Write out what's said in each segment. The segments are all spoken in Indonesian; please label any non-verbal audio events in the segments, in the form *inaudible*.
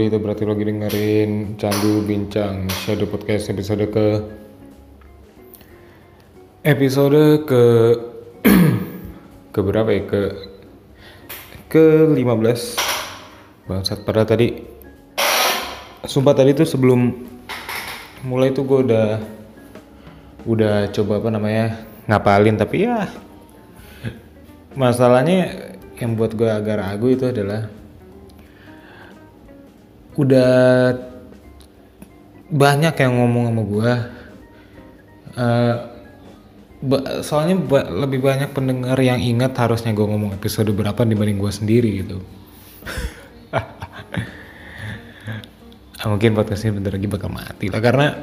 Audi itu berarti lagi dengerin Candu Bincang Shadow Podcast episode ke episode ke *clears throat* ke berapa ya? Ke ke 15 bangsat pada tadi sumpah tadi tuh sebelum mulai tuh gue udah udah coba apa namanya ngapalin tapi ya masalahnya yang buat gue agak ragu itu adalah udah banyak yang ngomong sama gue ba- soalnya ba- lebih banyak pendengar yang ingat harusnya gue ngomong episode berapa dibanding gue sendiri gitu. *laughs* Mungkin podcast ini bentar lagi bakal mati lah karena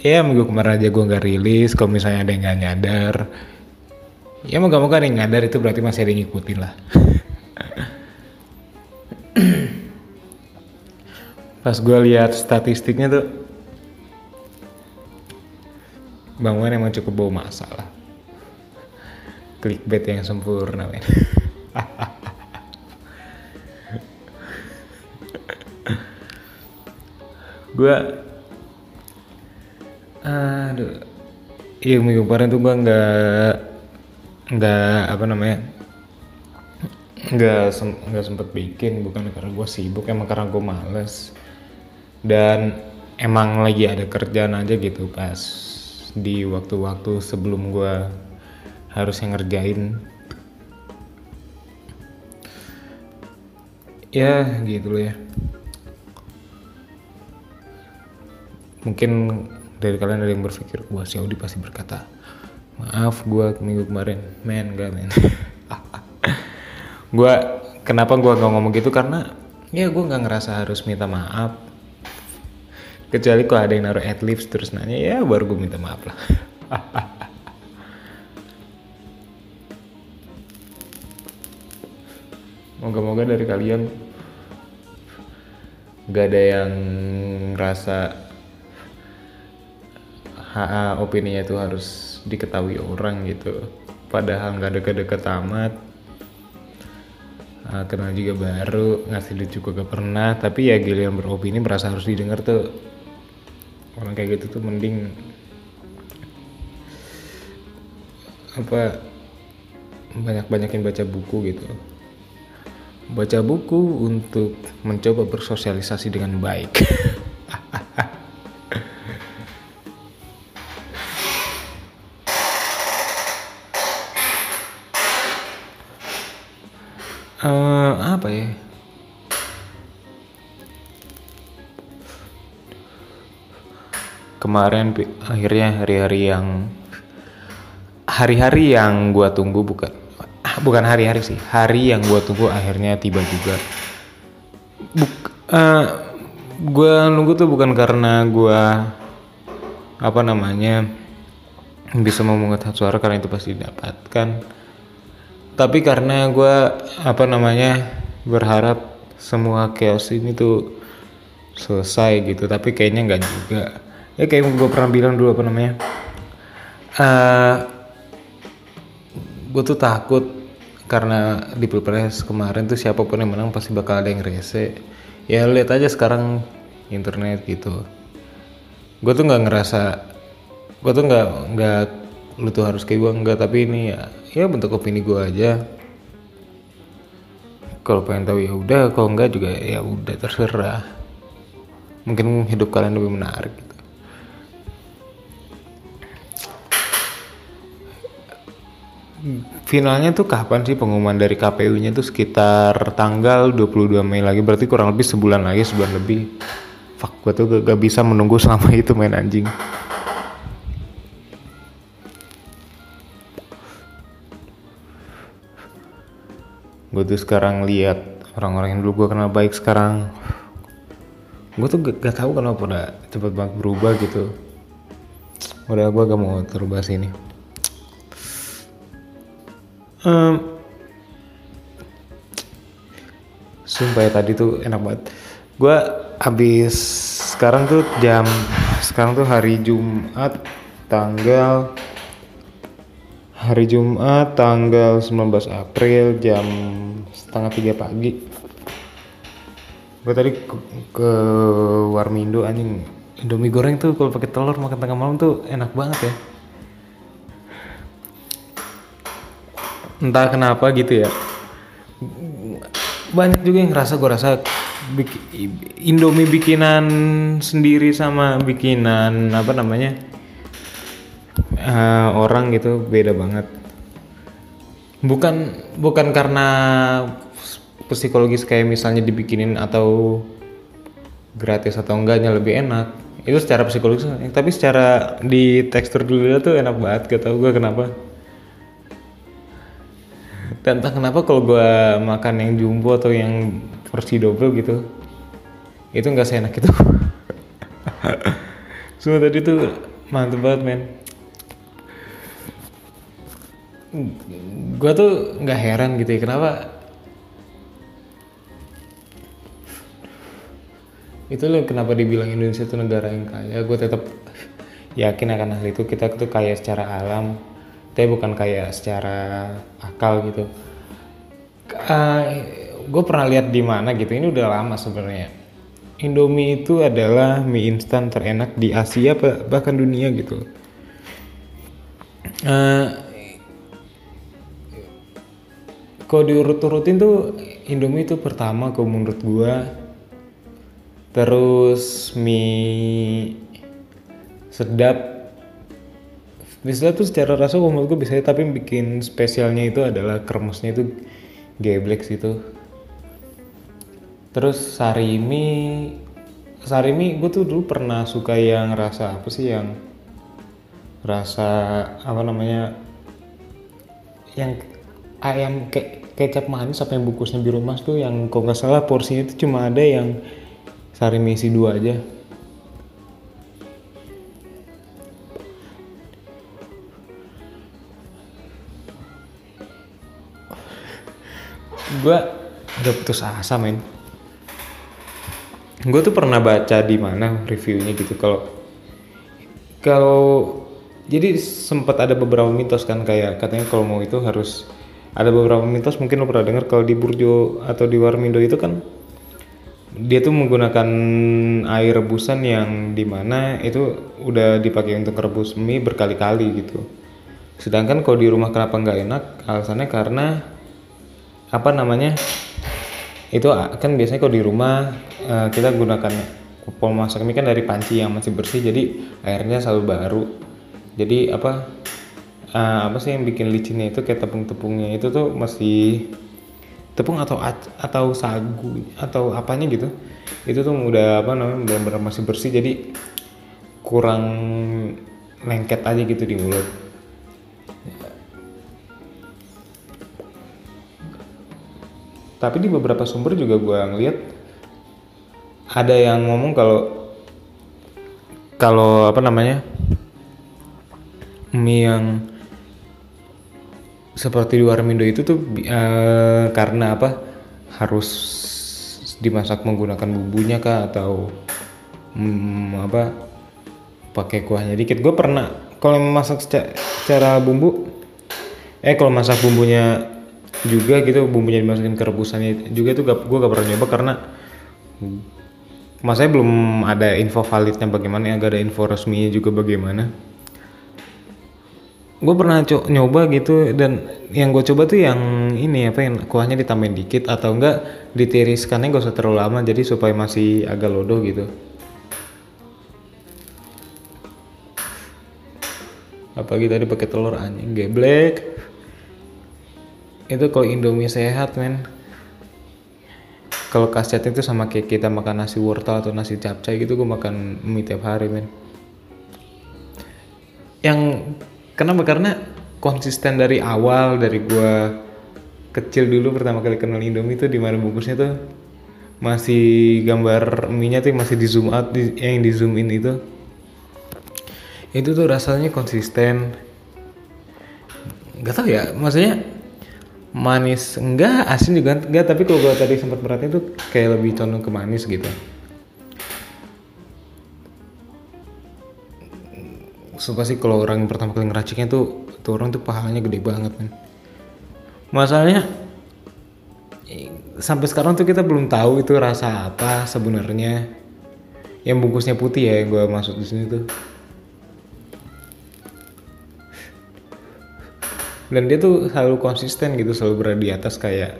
ya minggu kemarin aja gue nggak rilis kalau misalnya ada yang nggak nyadar. Ya moga-moga ada yang nyadar itu berarti masih ada yang ngikutin lah *laughs* pas gue lihat statistiknya tuh Bang emang cukup bawa masalah. Clickbait yang sempurna men. *laughs* Gue aduh. Iya minggu kemarin tuh gue nggak nggak apa namanya nggak sem- sempet bikin bukan karena gue sibuk emang karena gue males dan emang lagi ada kerjaan aja gitu pas di waktu-waktu sebelum gue harus ngerjain. Ya gitu loh ya. Mungkin dari kalian ada yang berpikir wah si Audi pasti berkata maaf gue minggu kemarin men gak men. *laughs* Gue kenapa gue gak ngomong gitu? Karena ya gue nggak ngerasa harus minta maaf kecuali kalau ada yang naruh adlibs terus nanya ya baru gue minta maaf lah. *laughs* Moga-moga dari kalian gak ada yang ngerasa HA opininya itu harus diketahui orang gitu. Padahal nggak deket-deket amat. Ah, kenal juga baru ngasih duit juga gak pernah. Tapi ya giliran beropini merasa harus didengar tuh orang kayak gitu tuh mending apa banyak-banyakin baca buku gitu. Baca buku untuk mencoba bersosialisasi dengan baik *laughs* kemarin akhirnya hari-hari yang hari-hari yang gua tunggu bukan bukan hari-hari sih hari yang gua tunggu akhirnya tiba juga. Buk, eh, gua nunggu tuh bukan karena gua apa namanya bisa memungut suara karena itu pasti didapatkan tapi karena gua apa namanya berharap semua chaos ini tuh selesai gitu tapi kayaknya nggak juga ya kayak gue pernah bilang dulu apa namanya? Eh gue tuh takut karena di pilpres kemarin tuh siapa pun yang menang pasti bakal ada yang rese. Ya lihat aja sekarang internet gitu. Gue tuh nggak ngerasa gue tuh nggak nggak lu tuh harus kayak gue nggak tapi ini ya ya bentuk opini gue aja. Kalau pengen tahu ya udah kalau enggak juga ya udah terserah. Mungkin hidup kalian lebih menarik gitu. Finalnya tuh kapan sih pengumuman dari KPU-nya tuh? Sekitar tanggal 22 Mei lagi. Berarti kurang lebih sebulan lagi sebulan lebih. Fuck gue tuh gak, gak bisa menunggu selama itu main anjing. Gue tuh sekarang lihat orang-orang yang dulu gue kenal baik sekarang. Gue tuh gak, gak tahu kenapa udah cepet banget berubah gitu. Udah gue gak mau terubah sini Em, sumpah ya tadi tuh enak banget. Gue habis sekarang tuh jam sekarang tuh hari Jumat tanggal hari Jumat tanggal 19 April jam setengah tiga pagi. Gue tadi ke, ke Warmindo anjing. Indomie goreng tuh kalau pakai telur makan tengah malam tuh enak banget ya entah kenapa gitu ya. Banyak juga yang ngerasa gue rasa Indomie bikinan sendiri sama bikinan apa namanya eh, orang gitu beda banget. Bukan bukan karena psikologis kayak misalnya dibikinin atau gratis atau enggaknya lebih enak. Itu secara psikologis tapi secara di tekstur dulu tuh enak banget gak tau gue kenapa dan entah kenapa kalau gue makan yang jumbo atau yang versi double gitu itu nggak seenak itu. *laughs* Semua tadi tuh mantep banget men. Gue tuh nggak heran gitu ya kenapa? Itu loh kenapa dibilang Indonesia itu negara yang kaya. Gue tetap yakin akan hal itu. Kita tuh kaya secara alam tapi bukan kaya secara akal gitu. Uh, gue pernah lihat di mana gitu ini udah lama sebenarnya. Indomie itu adalah mie instan terenak di Asia bahkan dunia gitu uh, kalau diurut-urutin tuh Indomie itu pertama kalau menurut gue terus mie sedap sedap tuh secara rasa menurut gue bisa tapi bikin spesialnya itu adalah kremesnya itu geblek itu terus sarimi sarimi gue tuh dulu pernah suka yang rasa apa sih yang rasa apa namanya yang ayam ke kecap manis apa yang bungkusnya biru emas tuh yang kalau nggak salah porsinya itu cuma ada yang sari misi dua aja gue udah putus asa men. Gue tuh pernah baca di mana reviewnya gitu kalau kalau jadi sempat ada beberapa mitos kan kayak katanya kalau mau itu harus ada beberapa mitos mungkin lo pernah dengar kalau di Burjo atau di Warmindo itu kan dia tuh menggunakan air rebusan yang di mana itu udah dipakai untuk rebus mie berkali-kali gitu. Sedangkan kalau di rumah kenapa nggak enak? Alasannya karena apa namanya itu kan biasanya kalau di rumah uh, kita gunakan kompor masak mie kan dari panci yang masih bersih jadi airnya selalu baru. Jadi apa uh, apa sih yang bikin licinnya itu kayak tepung-tepungnya itu tuh masih tepung atau atau sagu atau apanya gitu. Itu tuh udah apa namanya benar-benar masih bersih jadi kurang lengket aja gitu di mulut tapi di beberapa sumber juga gue ngeliat ada yang ngomong kalau kalau apa namanya mie yang seperti di Warmindo itu tuh uh, karena apa harus dimasak menggunakan bumbunya kah atau hmm, apa pakai kuahnya dikit. Gue pernah kalau masak secara, bumbu eh kalau masak bumbunya juga gitu bumbunya dimasukin ke rebusannya juga itu gak, gue gak pernah nyoba karena masanya belum ada info validnya bagaimana ya gak ada info resminya juga bagaimana. Gue pernah co nyoba gitu dan yang gue coba tuh yang ini apa yang kuahnya ditambahin dikit atau enggak ditiriskannya gak usah terlalu lama jadi supaya masih agak lodoh gitu. Apalagi tadi pakai telur anjing geblek itu kalau indomie sehat men. Kalau khasiatnya itu sama kayak kita makan nasi wortel atau nasi capcay gitu gue makan mie tiap hari men. Yang Kenapa? Karena konsisten dari awal dari gua kecil dulu pertama kali kenal Indomie itu di mana bungkusnya tuh masih gambar mie-nya tuh masih di zoom out di, yang di zoom in itu. Itu tuh rasanya konsisten. Nggak tahu ya maksudnya manis. Enggak asin juga enggak tapi kalau gua tadi sempat beratnya tuh kayak lebih condong ke manis gitu. Suka sih kalau orang yang pertama kali ngeraciknya tuh tuh orang tuh pahalanya gede banget kan masalahnya sampai sekarang tuh kita belum tahu itu rasa apa sebenarnya. Yang bungkusnya putih ya yang gue masuk di sini tuh dan dia tuh selalu konsisten gitu selalu berada di atas kayak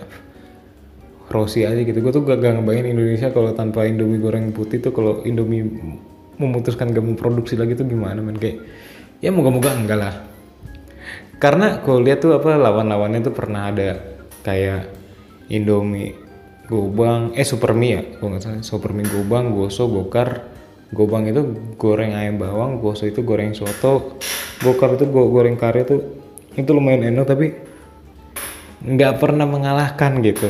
Rossi aja gitu. Gue tuh gak, gak ngebayangin Indonesia kalau tanpa Indomie goreng putih tuh kalau Indomie memutuskan gak mau produksi lagi tuh gimana men? Kayak ya moga-moga enggak lah. Karena kalau lihat tuh apa lawan-lawannya tuh pernah ada kayak Indomie Gobang eh Supermi ya kalau nggak salah. Supermi Gobang Goso Gokar. Gobang itu goreng ayam bawang Goso itu goreng soto. Gokar itu goreng kari tuh itu lumayan enak tapi nggak pernah mengalahkan gitu.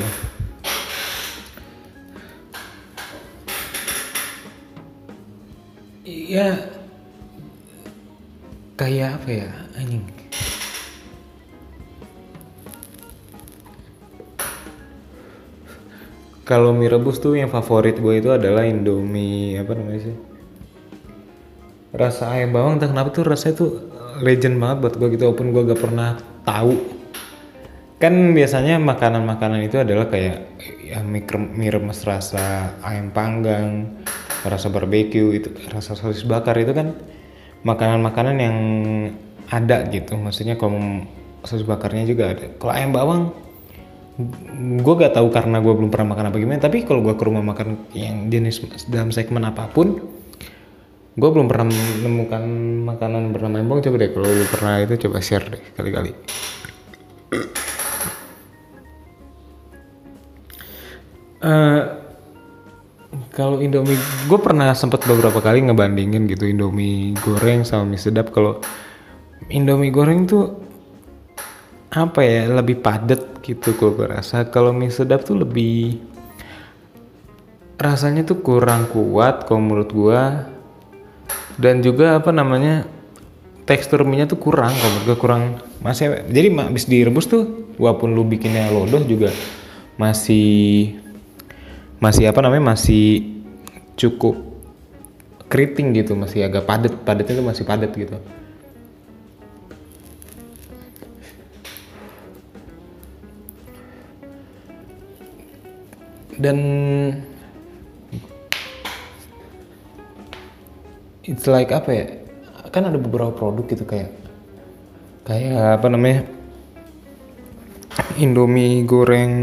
Iya. Kayak apa ya anjing? Kalau mie rebus tuh yang favorit gue itu adalah Indomie apa namanya sih? Rasa ayam bawang entah kenapa tuh rasanya tuh legend banget buat gue gitu walaupun gue gak pernah tahu. Kan biasanya makanan-makanan itu adalah kayak ya mie, mie remes rasa ayam panggang rasa barbeque itu rasa sosis bakar itu kan makanan-makanan yang ada gitu. Maksudnya kalau sosis bakarnya juga ada. Kalau ayam bawang gue gak tahu karena gue belum pernah makan apa gimana tapi kalau gue ke rumah makan yang jenis dalam segmen apa pun gue belum pernah menemukan makanan bernama embong coba deh. Kalau lu pernah itu coba share deh kali-kali uh, kalau Indomie gue pernah sempat beberapa kali ngebandingin gitu Indomie goreng sama mie sedap. Kalau Indomie goreng tuh apa ya lebih padat gitu kalau gue rasa kalau mie sedap tuh lebih rasanya tuh kurang kuat kalau menurut gue dan juga apa namanya tekstur mie nya tuh kurang kalau menurut gue kurang. Masih jadi habis direbus tuh walaupun lu bikinnya lodoh juga masih masih apa namanya masih cukup keriting gitu masih agak padat padatnya tuh masih padat gitu. Dan it's like apa ya? Kan ada beberapa produk gitu kayak kayak apa namanya? Indomie goreng.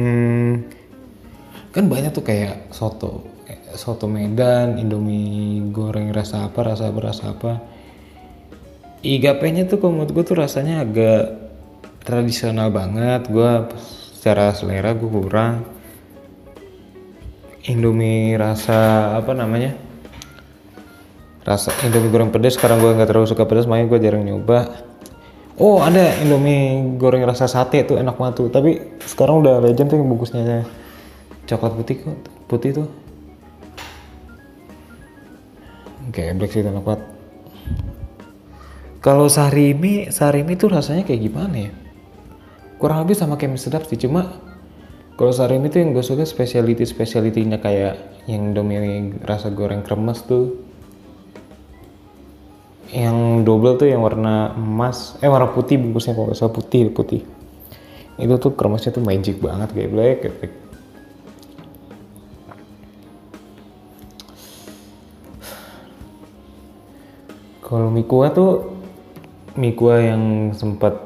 Kan banyak tuh kayak soto soto Medan Indomie goreng rasa apa rasa apa rasa apa. IGP-nya tuh kalau menurut gue tuh rasanya agak tradisional banget. Gue secara selera gue kurang. Indomie rasa apa namanya rasa Indomie goreng pedas sekarang gue nggak terlalu suka pedas makanya gue jarang nyoba. Oh ada Indomie goreng rasa sate tuh enak banget tuh. Tapi sekarang udah legend tuh yang bungkusnya. Coklat putih kok putih tuh. Kayak black sih enak banget. Kalau sarimi sarimi tuh rasanya kayak gimana ya? Kurang lebih sama kayak mie sedap sih cuma kalau sarimi tuh yang gue suka speciality specialitynya kayak yang Indomie rasa goreng kremes tuh. Yang double tuh yang warna emas, eh warna putih bungkusnya kalau salah putih putih. Itu tuh kremesnya tuh magic banget kayak black, black. Kalau mie kuah tuh mie kuah yang sempat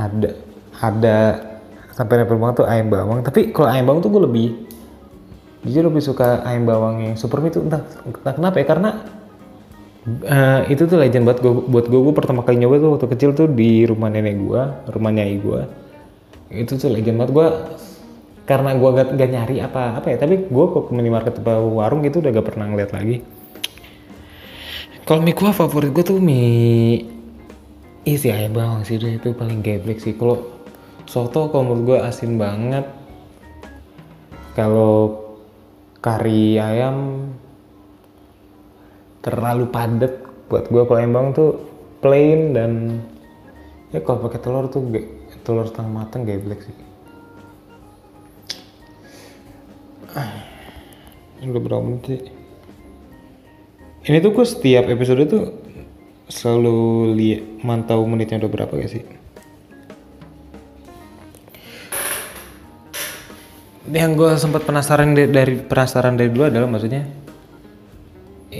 ada ada sampai level banget tuh ayam bawang tapi kalau ayam bawang tuh gue lebih jujur lebih suka ayam bawang yang super itu entah, entah kenapa ya karena uh, itu tuh legend banget gua, buat gue gue pertama kali nyoba tuh waktu kecil tuh di rumah nenek gue rumah nyai gue itu tuh legend banget. Gue karena gue gak, gak nyari apa apa ya tapi gue kok ke minimarket warung gitu udah gak pernah ngeliat lagi. Kalau mie kuah favorit gue tuh mie isi ayam bawang sih itu paling geblek sih. Kalau soto kalau menurut gue asin banget. Kalau kari ayam terlalu padat. Buat gue kalau emang tuh plain dan ya kalau pakai telur tuh gak, telur setengah matang black sih. Ini udah berapa menit sih. Ini tuh gue setiap episode tuh selalu lihat mantau menitnya udah berapa gak sih? Yang gue sempat penasaran dari penasaran dari dulu adalah maksudnya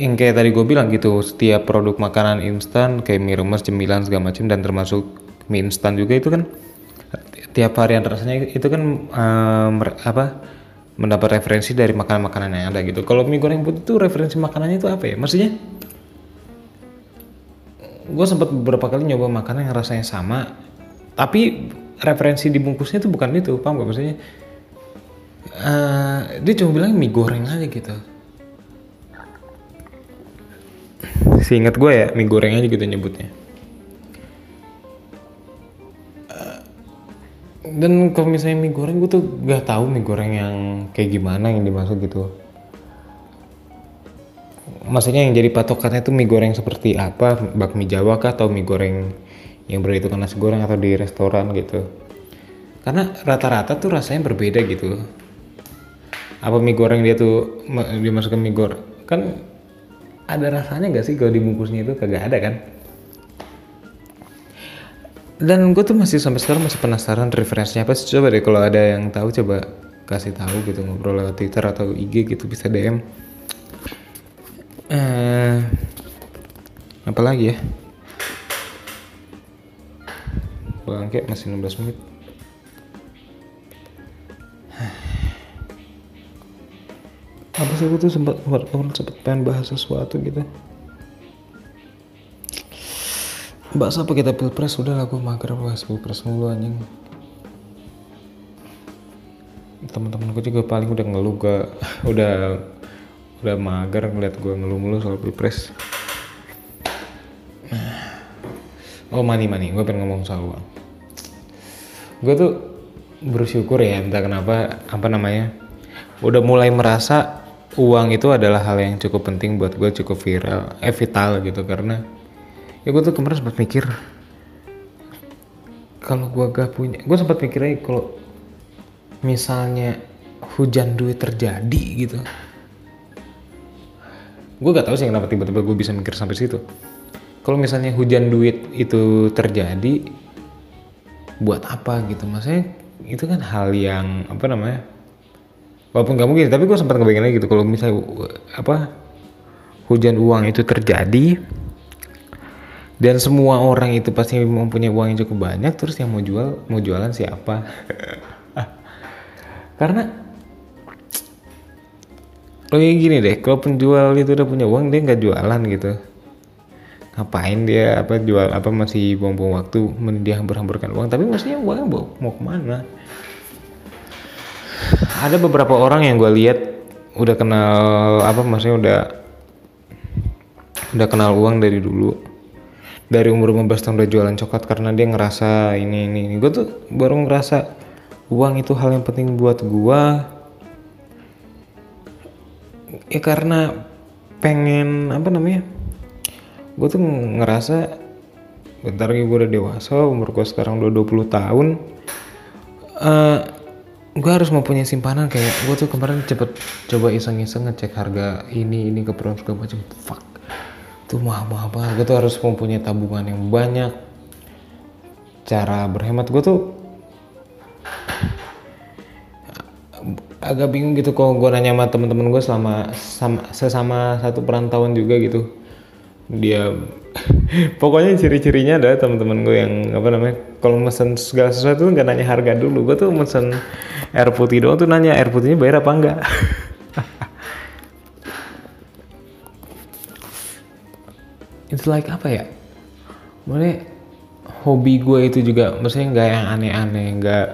yang kayak tadi gue bilang gitu setiap produk makanan instan kayak mie remes cemilan segala macam dan termasuk mie instan juga itu kan tiap varian rasanya itu kan um, apa mendapat referensi dari makanan-makanan yang ada gitu. Kalau mie goreng putih itu referensi makanannya itu apa ya? Maksudnya gue sempat beberapa kali nyoba makanan yang rasanya sama tapi referensi dibungkusnya itu bukan itu paham gak? Maksudnya uh, dia cuma bilang mie goreng aja gitu seingat gue ya mie goreng aja gitu nyebutnya dan kalau misalnya mie goreng gue tuh gak tahu mie goreng yang kayak gimana yang dimaksud gitu. Maksudnya yang jadi patokannya tuh mie goreng seperti apa? Bakmi jawa kah atau mie goreng yang berhitungan nasi goreng atau di restoran gitu? Karena rata-rata tuh rasanya berbeda gitu. Apa mie goreng dia tuh dimasukkan mie goreng kan ada rasanya gak sih kalau dibungkusnya itu? Kagak ada kan? Dan gue tuh masih sampai sekarang masih penasaran referensinya apa sih. Coba deh kalau ada yang tahu coba kasih tahu gitu ngobrol lewat Twitter atau IG gitu bisa DM eh apa lagi ya? Bangke masih 16 menit apa sih gue tuh sempat sempat pengen bahas sesuatu gitu. Bahas apa kita pilpres? Udah lah gue mager bahas pilpres mulu anjing. Teman-teman gue juga paling udah ngeluh gak *laughs* udah udah mager ngeliat gue ngeluh mulu soal pilpres. Oh money money. Gue pengen ngomong soal uang. Gue tuh bersyukur ya entah kenapa apa namanya udah mulai merasa uang itu adalah hal yang cukup penting buat gue cukup viral eh vital gitu karena ya gue tuh kemarin sempat mikir kalau gue gak punya gue sempat mikir aja kalau misalnya hujan duit terjadi gitu. Gue gak tahu sih kenapa tiba-tiba gue bisa mikir sampai situ. Kalau misalnya hujan duit itu terjadi buat apa gitu? Maksudnya itu kan hal yang apa namanya walaupun gak mungkin tapi gue sempat ngebayangin gitu kalau misalnya apa hujan uang itu terjadi dan semua orang itu pasti mempunyai uang yang cukup banyak terus yang mau jual mau jualan siapa? *laughs* Karena lo yang gini deh kalau penjual itu udah punya uang dia nggak jualan gitu. Ngapain dia apa jual apa masih buang-buang waktu dia hambur-hamburkan uang tapi maksudnya uangnya mau, mau ke mana ada beberapa orang yang gue lihat udah kenal apa maksudnya udah udah kenal uang dari dulu dari umur 15 tahun udah jualan coklat karena dia ngerasa ini ini, ini. gue tuh baru ngerasa uang itu hal yang penting buat gue ya karena pengen apa namanya gue tuh ngerasa bentar lagi gue udah dewasa umur gue sekarang udah 20 tahun uh, gue harus mempunyai simpanan kayak gue tuh kemarin cepet coba iseng-iseng ngecek harga ini ini ke segala macam fuck. Itu mahal-mahal banget. Gue tuh harus mempunyai tabungan yang banyak. Cara berhemat gue tuh agak bingung gitu kalau gue nanya sama temen-temen gue selama sama, sesama satu perantauan juga gitu dia *laughs* pokoknya ciri-cirinya ada temen-temen gue yang apa namanya kalau mesen segala sesuatu nggak nanya harga dulu. Gue tuh mesen air putih doang tuh nanya air putihnya bayar apa enggak? *laughs* It's like apa ya? Maksudnya hobi gue itu juga maksudnya nggak yang aneh-aneh nggak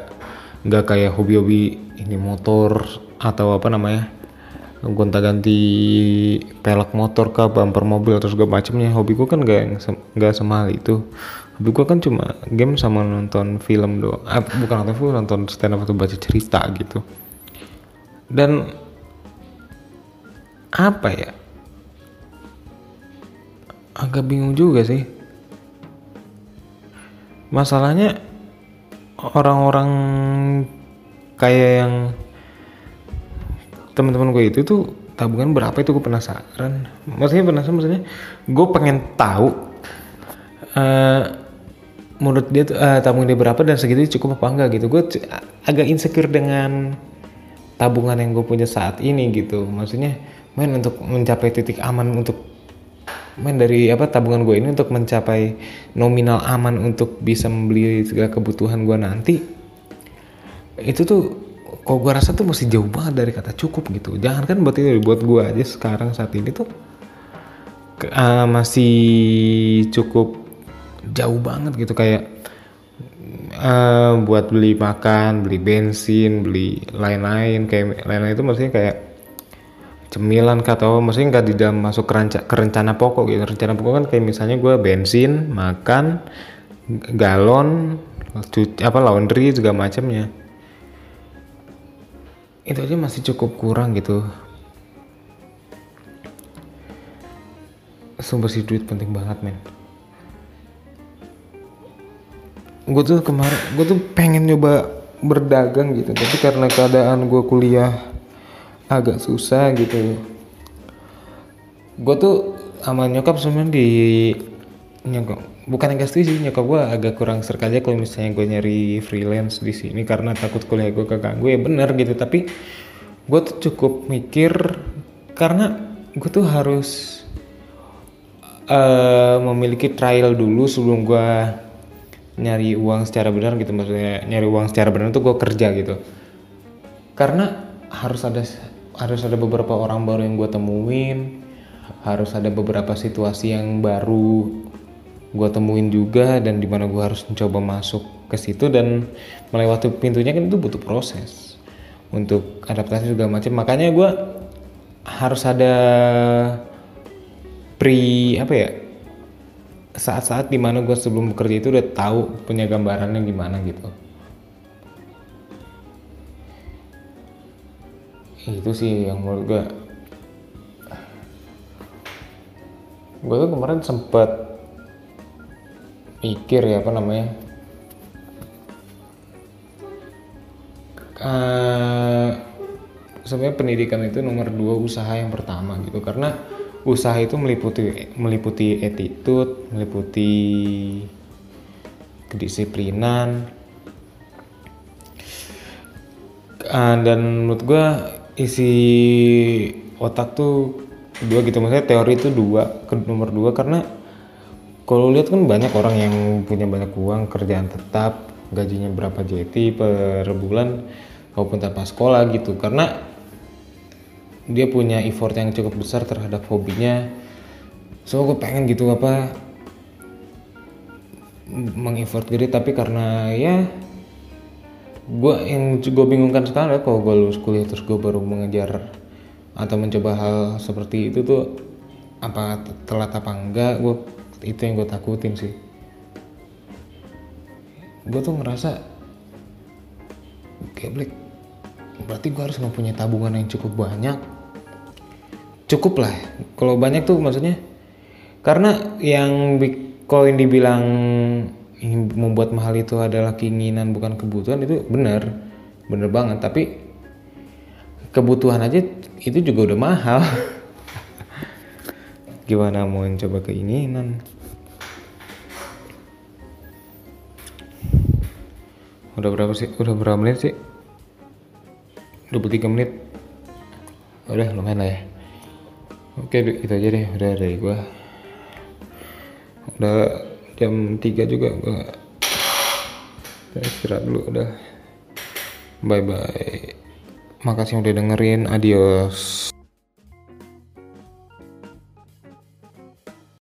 nggak kayak hobi-hobi ini motor atau apa namanya gonta-ganti pelek motor ke bumper mobil terus gue macemnya hobi gue kan gak nggak se semahal itu. Hobi gue kan cuma game sama nonton film doang. Eh, bukan nonton film nonton stand up atau baca cerita gitu. Dan apa ya? Agak bingung juga sih. Masalahnya orang-orang kayak yang teman-teman gue itu tuh tabungan berapa itu gue penasaran. Maksudnya penasaran maksudnya gue pengen tahu uh, menurut dia tuh uh, tabungan dia berapa dan segitu cukup apa enggak gitu. Gue agak insecure dengan tabungan yang gue punya saat ini gitu. Maksudnya main untuk mencapai titik aman untuk main dari apa tabungan gue ini untuk mencapai nominal aman untuk bisa membeli segala kebutuhan gue nanti itu tuh kok gue rasa tuh masih jauh banget dari kata cukup gitu. Jangan kan buat itu buat gue aja sekarang saat ini tuh uh, masih cukup jauh banget gitu. Kayak uh, buat beli makan, beli bensin, beli lain-lain. Kayak lain-lain itu maksudnya kayak cemilan atau maksudnya nggak di dalam masuk keranca, ke rencana pokok gitu. Rencana pokok kan kayak misalnya gue bensin makan galon cuci, apa laundry juga macamnya itu aja masih cukup kurang gitu. Sumber si duit penting banget men. Gue tuh kemarin gue tuh pengen nyoba berdagang gitu tapi karena keadaan gue kuliah agak susah gitu. Gue tuh sama nyokap sebenarnya di nyokap bukan yang setuju sih nyokap gue agak kurang serk aja kalau misalnya gue nyari freelance di sini karena takut kuliah gue keganggu. Ya bener gitu tapi gue tuh cukup mikir karena gue tuh harus uh, memiliki trial dulu sebelum gue nyari uang secara benar gitu. Maksudnya nyari uang secara benar tuh gue kerja gitu. Karena harus ada harus ada beberapa orang baru yang gue temuin harus ada beberapa situasi yang baru gue temuin juga dan di mana gue harus mencoba masuk ke situ dan melewati pintunya kan itu butuh proses untuk adaptasi juga macam. Makanya gue harus ada pre apa ya saat-saat di mana gue sebelum bekerja itu udah tahu punya gambarannya gimana gitu. Itu sih yang menurut gue gue tuh kemarin sempet pikir ya apa namanya? Uh, sebenarnya pendidikan itu nomor dua usaha yang pertama gitu. Karena usaha itu meliputi meliputi attitude, meliputi kedisiplinan. Uh, dan menurut gue isi otak tuh dua gitu. Maksudnya teori itu dua ke nomor dua. Karena kalau lihat kan banyak orang yang punya banyak uang kerjaan tetap gajinya berapa JT per bulan maupun tanpa sekolah gitu. Karena dia punya effort yang cukup besar terhadap hobinya. So gue pengen gitu apa mengeffort diri tapi karena ya gue yang gue bingungkan sekarang ya kalau gue lulus kuliah terus gue baru mengejar atau mencoba hal seperti itu tuh apa telat apa enggak gue itu yang gue takutin sih. Gue tuh ngerasa kayak berarti gue harus mempunyai tabungan yang cukup banyak. Cukup lah. Kalau banyak tuh maksudnya karena yang Bitcoin dibilang membuat mahal itu adalah keinginan bukan kebutuhan itu benar. Benar banget. Tapi kebutuhan aja itu juga udah mahal *laughs* gimana mau coba keinginan? Udah berapa sih? Udah berapa menit sih? 23 menit. Udah lumayan lah ya. Oke itu aja deh. Udah dari gua. Udah jam 3 juga gua. Istirahat dulu udah. Bye bye makasih udah dengerin. Adios